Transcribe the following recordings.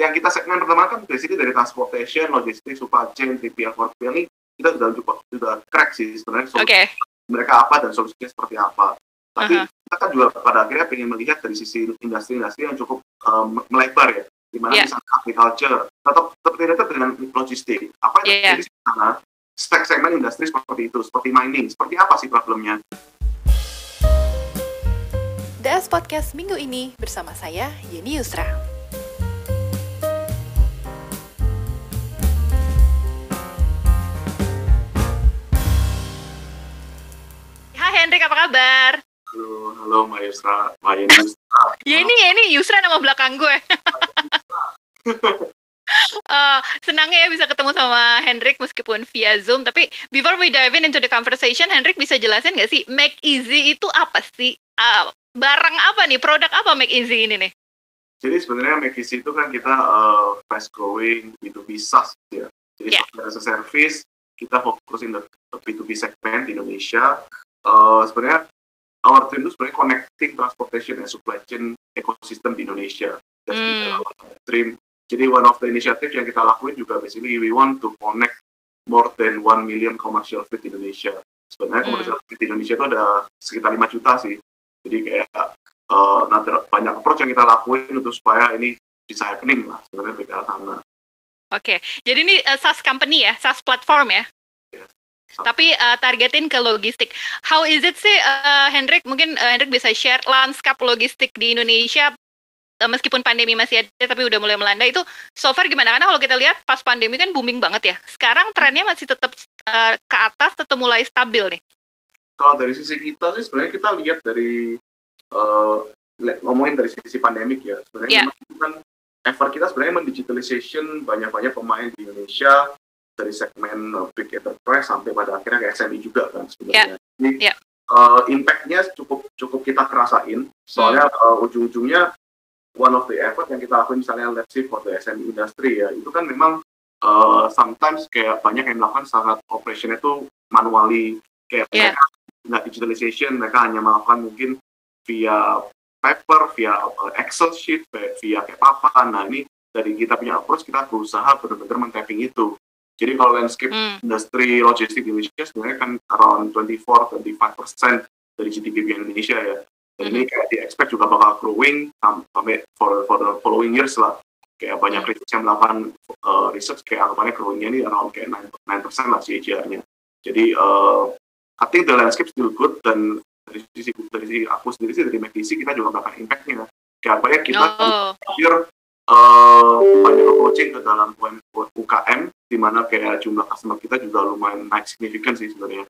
yang kita segmen pertama kan basically dari transportation, logistik, supply chain, 3PL, 4PL ini kita sudah coba sudah crack sih sebenarnya Oke. Okay. mereka apa dan solusinya seperti apa. Tapi uh -huh. kita kan juga pada akhirnya ingin melihat dari sisi industri-industri yang cukup um, melebar ya, di mana yeah. misalnya agriculture tetap tetap dengan logistik. Apa yang yeah. terjadi di sana? Stack segmen industri seperti itu, seperti mining. Seperti apa sih problemnya? DS Podcast minggu ini bersama saya Yeni Yusra. Hendrik, apa kabar? Halo, halo Mbak Yusra, Mbak Yusra. ya ini, ya ini Yusra nama belakang gue. uh, senangnya ya bisa ketemu sama Hendrik meskipun via Zoom. Tapi before we dive in into the conversation, Hendrik bisa jelasin nggak sih Make Easy itu apa sih? Uh, barang apa nih? Produk apa Make Easy ini nih? Jadi sebenarnya Make Easy itu kan kita uh, fast growing B2B SaaS ya. Jadi yeah. software as a service kita fokusin the B2B segment di Indonesia uh, sebenarnya our dream itu sebenarnya connecting transportation and supply chain ecosystem di Indonesia. That's hmm. our dream. Jadi one of the initiative yang kita lakuin juga basically we want to connect more than one million commercial fleet di Indonesia. Sebenarnya hmm. commercial fleet di Indonesia itu ada sekitar 5 juta sih. Jadi kayak uh, banyak approach yang kita lakuin untuk supaya ini bisa happening lah sebenarnya di sana. Oke, okay. jadi ini uh, SaaS company ya, SaaS platform ya? Tapi uh, targetin ke logistik. How is it sih, uh, Hendrik? Mungkin uh, Hendrik bisa share lanskap logistik di Indonesia uh, meskipun pandemi masih ada tapi udah mulai melanda itu so far gimana? Karena kalau kita lihat pas pandemi kan booming banget ya. Sekarang trennya masih tetap uh, ke atas, tetap mulai stabil nih. Kalau dari sisi kita sih sebenarnya kita lihat dari uh, ngomongin dari sisi pandemik ya. Sebenarnya yeah. kan effort kita sebenarnya mendigitalization banyak-banyak pemain di Indonesia dari segmen uh, big enterprise sampai pada akhirnya ke SME juga kan sebenarnya. Yeah. Jadi yeah. Uh, impact-nya cukup cukup kita kerasain. Soalnya hmm. uh, ujung-ujungnya one of the effort yang kita lakuin misalnya let's say for the SME industry ya itu kan memang uh, sometimes kayak banyak yang melakukan sangat operation itu manually kayak yeah. mereka nggak digitalization mereka hanya melakukan mungkin via paper via uh, Excel sheet via kayak papan nah ini dari kita punya approach kita berusaha benar-benar men-tapping itu jadi kalau landscape hmm. industri logistik di Indonesia sebenarnya kan around 24-25% dari GDP Indonesia ya. Dan hmm. ini kayak di expect juga bakal growing sampai for, for the following years lah. Kayak banyak hmm. research yang melakukan uh, research kayak anggapannya growingnya ini around kayak 9%, 9% lah CAGR-nya. Jadi uh, I think the landscape still good dan dari sisi dari sisi aku sendiri sih dari McKinsey kita juga bakal impact-nya. Kayak apa ya kita oh uh, banyak approaching ke dalam UKM di mana kayak jumlah customer kita juga lumayan naik signifikan sih sebenarnya.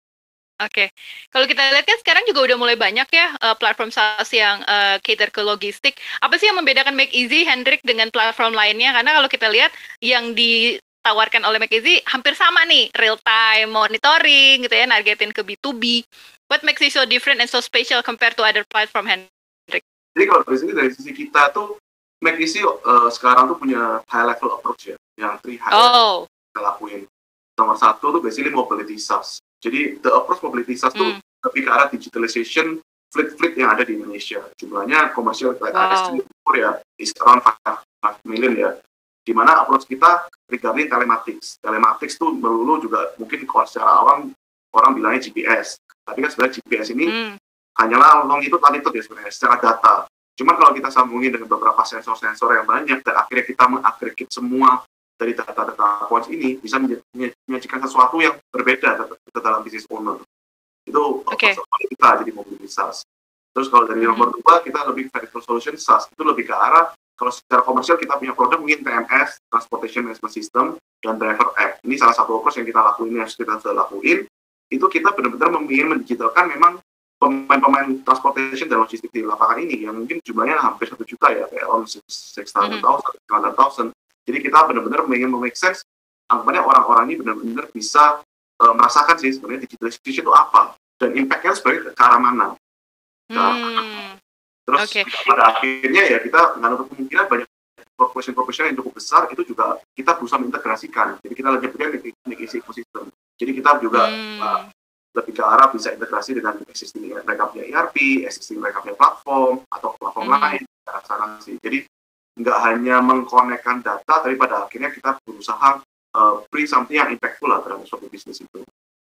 Oke, okay. kalau kita lihat kan sekarang juga udah mulai banyak ya uh, platform SaaS yang uh, cater ke logistik. Apa sih yang membedakan Make Easy, Hendrik dengan platform lainnya? Karena kalau kita lihat yang ditawarkan oleh Make Easy hampir sama nih, real time monitoring gitu ya, nargetin ke B2B. What makes it so different and so special compared to other platform, Hendrik? Jadi kalau dari sini dari sisi kita tuh McKinsey uh, sekarang tuh punya high level approach ya, yang three high oh. kita lakuin. Nomor satu tuh basically mobility SaaS. Jadi the approach mobility SaaS mm. tuh hmm. lebih ke arah digitalization fleet-fleet yang ada di Indonesia. Jumlahnya komersial like wow. ya is around 5, million ya. Di mana approach kita regarding telematics. Telematics tuh melulu juga mungkin kalau secara awam orang bilangnya GPS. Tapi kan sebenarnya GPS ini mm. hanyalah longitude latitude ya sebenarnya secara data Cuma kalau kita sambungin dengan beberapa sensor-sensor yang banyak dan akhirnya kita mengagregate semua dari data-data points ini bisa menyajikan sesuatu yang berbeda ke dalam bisnis owner. Itu okay. kita jadi mobil SaaS. Terus kalau dari nomor mm-hmm. dua kita lebih vertical solution SaaS itu lebih ke arah kalau secara komersial kita punya produk mungkin TMS Transportation Management System dan Driver App. Ini salah satu approach yang kita lakuin yang kita sudah lakuin itu kita benar-benar ingin mendigitalkan memang pemain-pemain transportation dan logistik di lapangan ini yang mungkin jumlahnya hampir satu juta ya kayak on six thousand thousand thousand jadi kita benar-benar ingin make sense anggapannya orang-orang ini benar-benar bisa uh, merasakan sih sebenarnya digitalization itu apa dan impactnya sebenarnya ke arah mana nah, hmm. terus okay. pada akhirnya ya kita nggak kemungkinan banyak corporation-corporation yang cukup besar itu juga kita berusaha mengintegrasikan jadi kita lagi punya isi ekosistem jadi kita juga hmm. uh, lebih ke arah bisa integrasi dengan existing mereka punya ERP, existing mereka punya platform atau platform hmm. lain cara sih. Jadi nggak hanya mengkonekkan data, tapi pada akhirnya kita berusaha uh, bring something yang impactful lah terhadap suatu bisnis itu.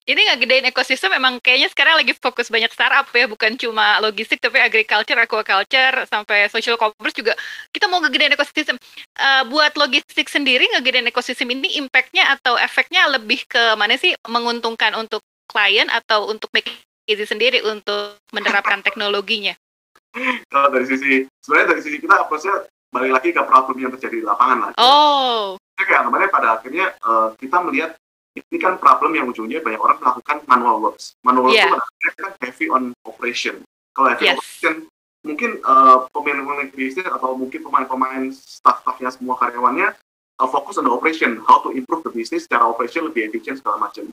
Ini nggak gedein ekosistem emang kayaknya sekarang lagi fokus banyak startup ya, bukan cuma logistik tapi agriculture, aquaculture, sampai social commerce juga kita mau ngegedein ekosistem. Uh, buat logistik sendiri ngegedein ekosistem ini impactnya atau efeknya lebih ke mana sih menguntungkan untuk klien atau untuk make easy sendiri untuk menerapkan teknologinya? Kalau dari sisi sebenarnya dari sisi kita approach-nya balik lagi ke problem yang terjadi di lapangan lah. Oh. Jadi kayak kemarin pada akhirnya uh, kita melihat ini kan problem yang ujungnya banyak orang melakukan manual works. Manual yeah. work itu kan heavy on operation. Kalau heavy yes. operation, mungkin uh, pemilik-pemilik bisnis atau mungkin pemain-pemain staff-staffnya semua karyawannya uh, fokus on the operation, how to improve the business secara operation lebih efisien segala macam.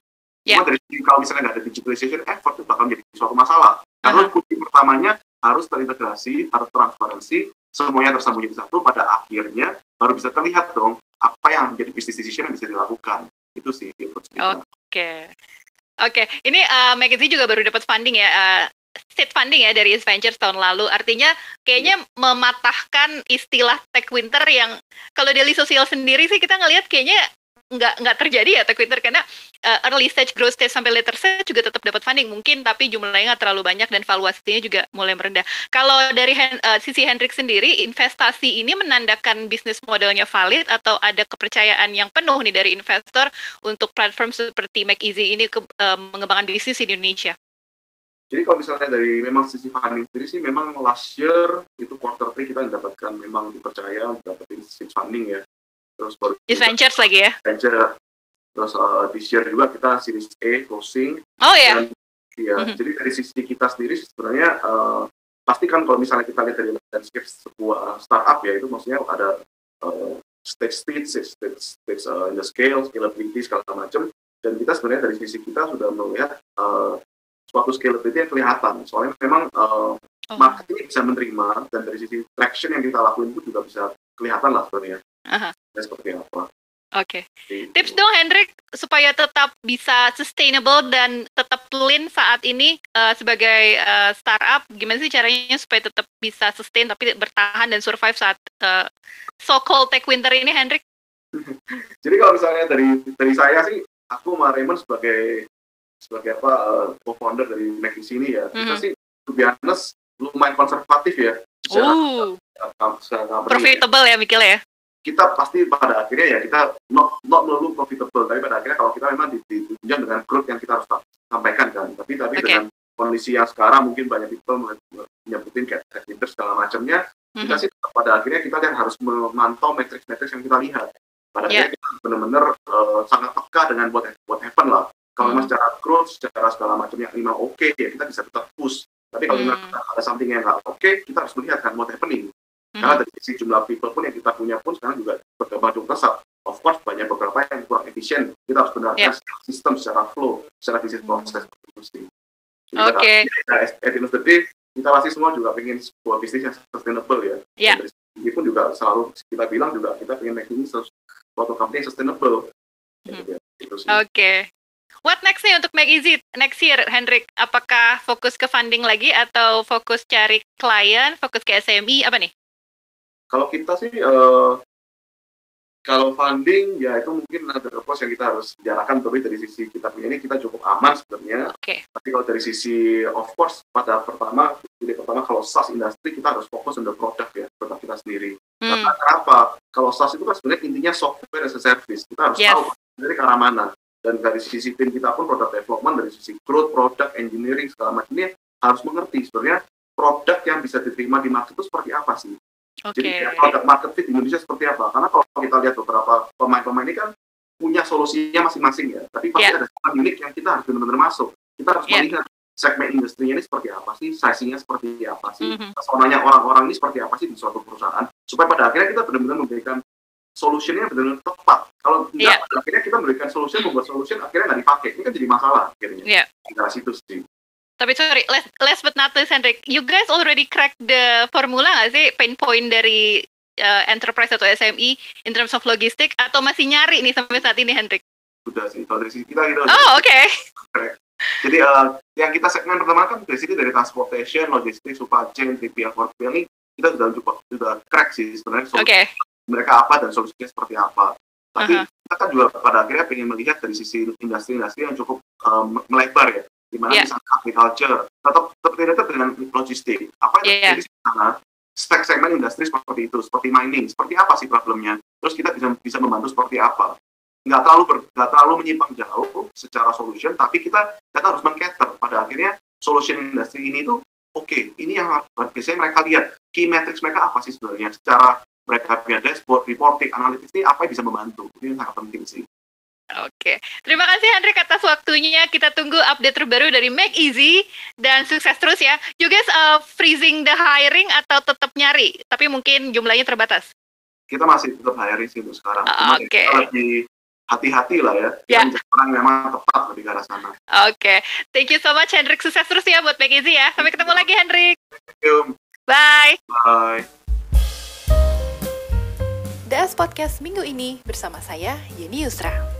Yeah. Cuma dari kalau misalnya nggak ada digitalization effort itu bakal menjadi suatu masalah. Karena uh -huh. kunci pertamanya harus terintegrasi, harus transparansi, semuanya tersambung jadi satu, pada akhirnya baru bisa terlihat dong apa yang menjadi business decision yang bisa dilakukan. Itu sih. Oke. Oke, okay. ini uh, McKinsey juga baru dapat funding ya, uh, seed funding ya dari Ventures tahun lalu. Artinya kayaknya mematahkan istilah tech winter yang kalau dari sosial sendiri sih kita ngelihat kayaknya nggak nggak terjadi ya tech winter karena uh, early stage, growth stage sampai later stage juga tetap dapat funding mungkin tapi jumlahnya nggak terlalu banyak dan valuasinya juga mulai merendah. Kalau dari uh, sisi Hendrik sendiri investasi ini menandakan bisnis modelnya valid atau ada kepercayaan yang penuh nih dari investor untuk platform seperti Make Easy ini ke, uh, mengembangkan bisnis di Indonesia. Jadi kalau misalnya dari memang sisi funding sendiri sih memang last year itu quarter 3 kita mendapatkan memang dipercaya dapetin seed funding ya terus baru Ventures lagi ya Venture terus uh, this year juga kita series A closing oh ya yeah. ya mm -hmm. jadi dari sisi kita sendiri sebenarnya uh, pasti kan kalau misalnya kita lihat dari landscape sebuah startup ya itu maksudnya ada uh, stage stage stage stage uh, in the scale scalability segala macam dan kita sebenarnya dari sisi kita sudah melihat uh, suatu scalability yang kelihatan soalnya memang uh, oh. market ini bisa menerima dan dari sisi traction yang kita lakuin itu juga bisa kelihatan lah sebenarnya Aha. seperti apa. Oke. Okay. Tips dong Hendrik supaya tetap bisa sustainable dan tetap clean saat ini uh, sebagai uh, startup. Gimana sih caranya supaya tetap bisa sustain tapi bertahan dan survive saat uh, so-called tech winter ini, Hendrik? Jadi kalau misalnya dari dari saya sih, aku sama Raymond sebagai sebagai apa uh, co-founder dari Mac ini ya, mm -hmm. kita mhm. sih to be honest lumayan konservatif ya. Secara, uh, secara profitable ya mikirnya ya kita pasti pada akhirnya ya kita not not melulu profitable tapi pada akhirnya kalau kita memang ditunjang dengan growth yang kita harus sampaikan kan tapi tapi okay. dengan kondisi yang sekarang mungkin banyak people menyebutin kayak Twitter segala macamnya mm-hmm. kita sih pada akhirnya kita kan harus memantau matrix-matrix yang kita lihat pada yeah. akhirnya kita benar-benar uh, sangat peka dengan what what happen lah kalau memang mm-hmm. secara growth secara segala macamnya lima oke okay, ya kita bisa tetap push tapi kalau mm. ada something yang nggak oke okay, kita harus melihat kan what happening Hmm. Karena dari sisi jumlah people pun yang kita punya pun sekarang juga berkembang cukup pesat. Of course banyak beberapa yang kurang efisien. Kita harus benarkan yeah. sistem secara flow, secara bisnis hmm. proses. Oke. Okay. At the end of the day, kita pasti semua juga ingin sebuah bisnis yang sustainable ya. Yeah. Dari pun juga selalu kita bilang juga kita ingin making suatu company yang sustainable. Hmm. Ya, Oke. Okay. What next nih untuk Make Easy next year, Hendrik? Apakah fokus ke funding lagi atau fokus cari klien, fokus ke SME, apa nih? Kalau kita sih uh, kalau funding ya itu mungkin ada pos yang kita harus bicarakan tapi dari sisi kita punya ini kita cukup aman sebenarnya. Okay. Tapi kalau dari sisi of course pada pertama jadi pertama kalau SaaS industri kita harus fokus pada produk ya produk kita sendiri. Hmm. Karena kenapa? Kalau SaaS itu kan sebenarnya intinya software as a service. Kita harus yes. tahu dari ke arah mana. Dan dari sisi tim kita pun produk development dari sisi growth, product engineering segala macam ini harus mengerti sebenarnya produk yang bisa diterima di market itu seperti apa sih. Okay. Jadi produk market fit di Indonesia seperti apa? Karena kalau kita lihat beberapa pemain-pemain ini kan punya solusinya masing-masing ya. Tapi pasti yeah. ada segmen unik yang kita harus benar-benar masuk. Kita harus yeah. melihat segmen industrinya ini seperti apa sih, size-nya seperti apa sih, mm -hmm. orang-orang ini seperti apa sih di suatu perusahaan, supaya pada akhirnya kita benar-benar memberikan solusinya benar-benar tepat. Kalau tidak, yeah. pada akhirnya kita memberikan solusi, membuat solusi akhirnya nggak dipakai. Ini kan jadi masalah akhirnya. Yeah. Di situ sih. Tapi sorry, last, last but not least, Hendrik, you guys already cracked the formula nggak sih pain point dari uh, enterprise atau SME in terms of logistik atau masih nyari nih sampai saat ini, Hendrik? Sudah sih, kalau dari sisi kita gitu. Oh, oke. Okay. Jadi uh, yang kita segmen pertama kan dari sini dari transportation, logistik, supply chain, 3PL, 4PL ini kita sudah coba sudah crack sih sebenarnya solusi okay. mereka apa dan solusinya seperti apa. Tapi uh -huh. kita kan juga pada akhirnya ingin melihat dari sisi industri-industri yang cukup um, melebar ya, di mana yeah. misalnya agriculture tetap tetap related dengan logistik. Apa yang yeah. terjadi di sana? Spek segmen industri seperti itu, seperti mining, seperti apa sih problemnya? Terus kita bisa bisa membantu seperti apa? nggak terlalu ber, nggak terlalu menyimpang jauh secara solution, tapi kita kita harus mengcater pada akhirnya solution industri ini tuh oke, okay, ini yang biasanya mereka lihat key metrics mereka apa sih sebenarnya secara mereka punya dashboard, reporting, analitis ini apa yang bisa membantu. Ini sangat penting sih. Oke, terima kasih Hendrik atas waktunya. Kita tunggu update terbaru dari Make Easy dan sukses terus ya. You guys uh, freezing the hiring atau tetap nyari? Tapi mungkin jumlahnya terbatas. Kita masih tetap hiring sih untuk sekarang. Uh, Oke. Okay. lebih hati-hati lah ya. Yeah. Yang orang memang tepat lebih ke arah sana. Oke, okay. thank you so much Hendrik. Sukses terus ya buat Make Easy ya. Sampai ketemu lagi Hendrik. Thank you. Bye. Bye. DS Podcast minggu ini bersama saya Yeni Yusra.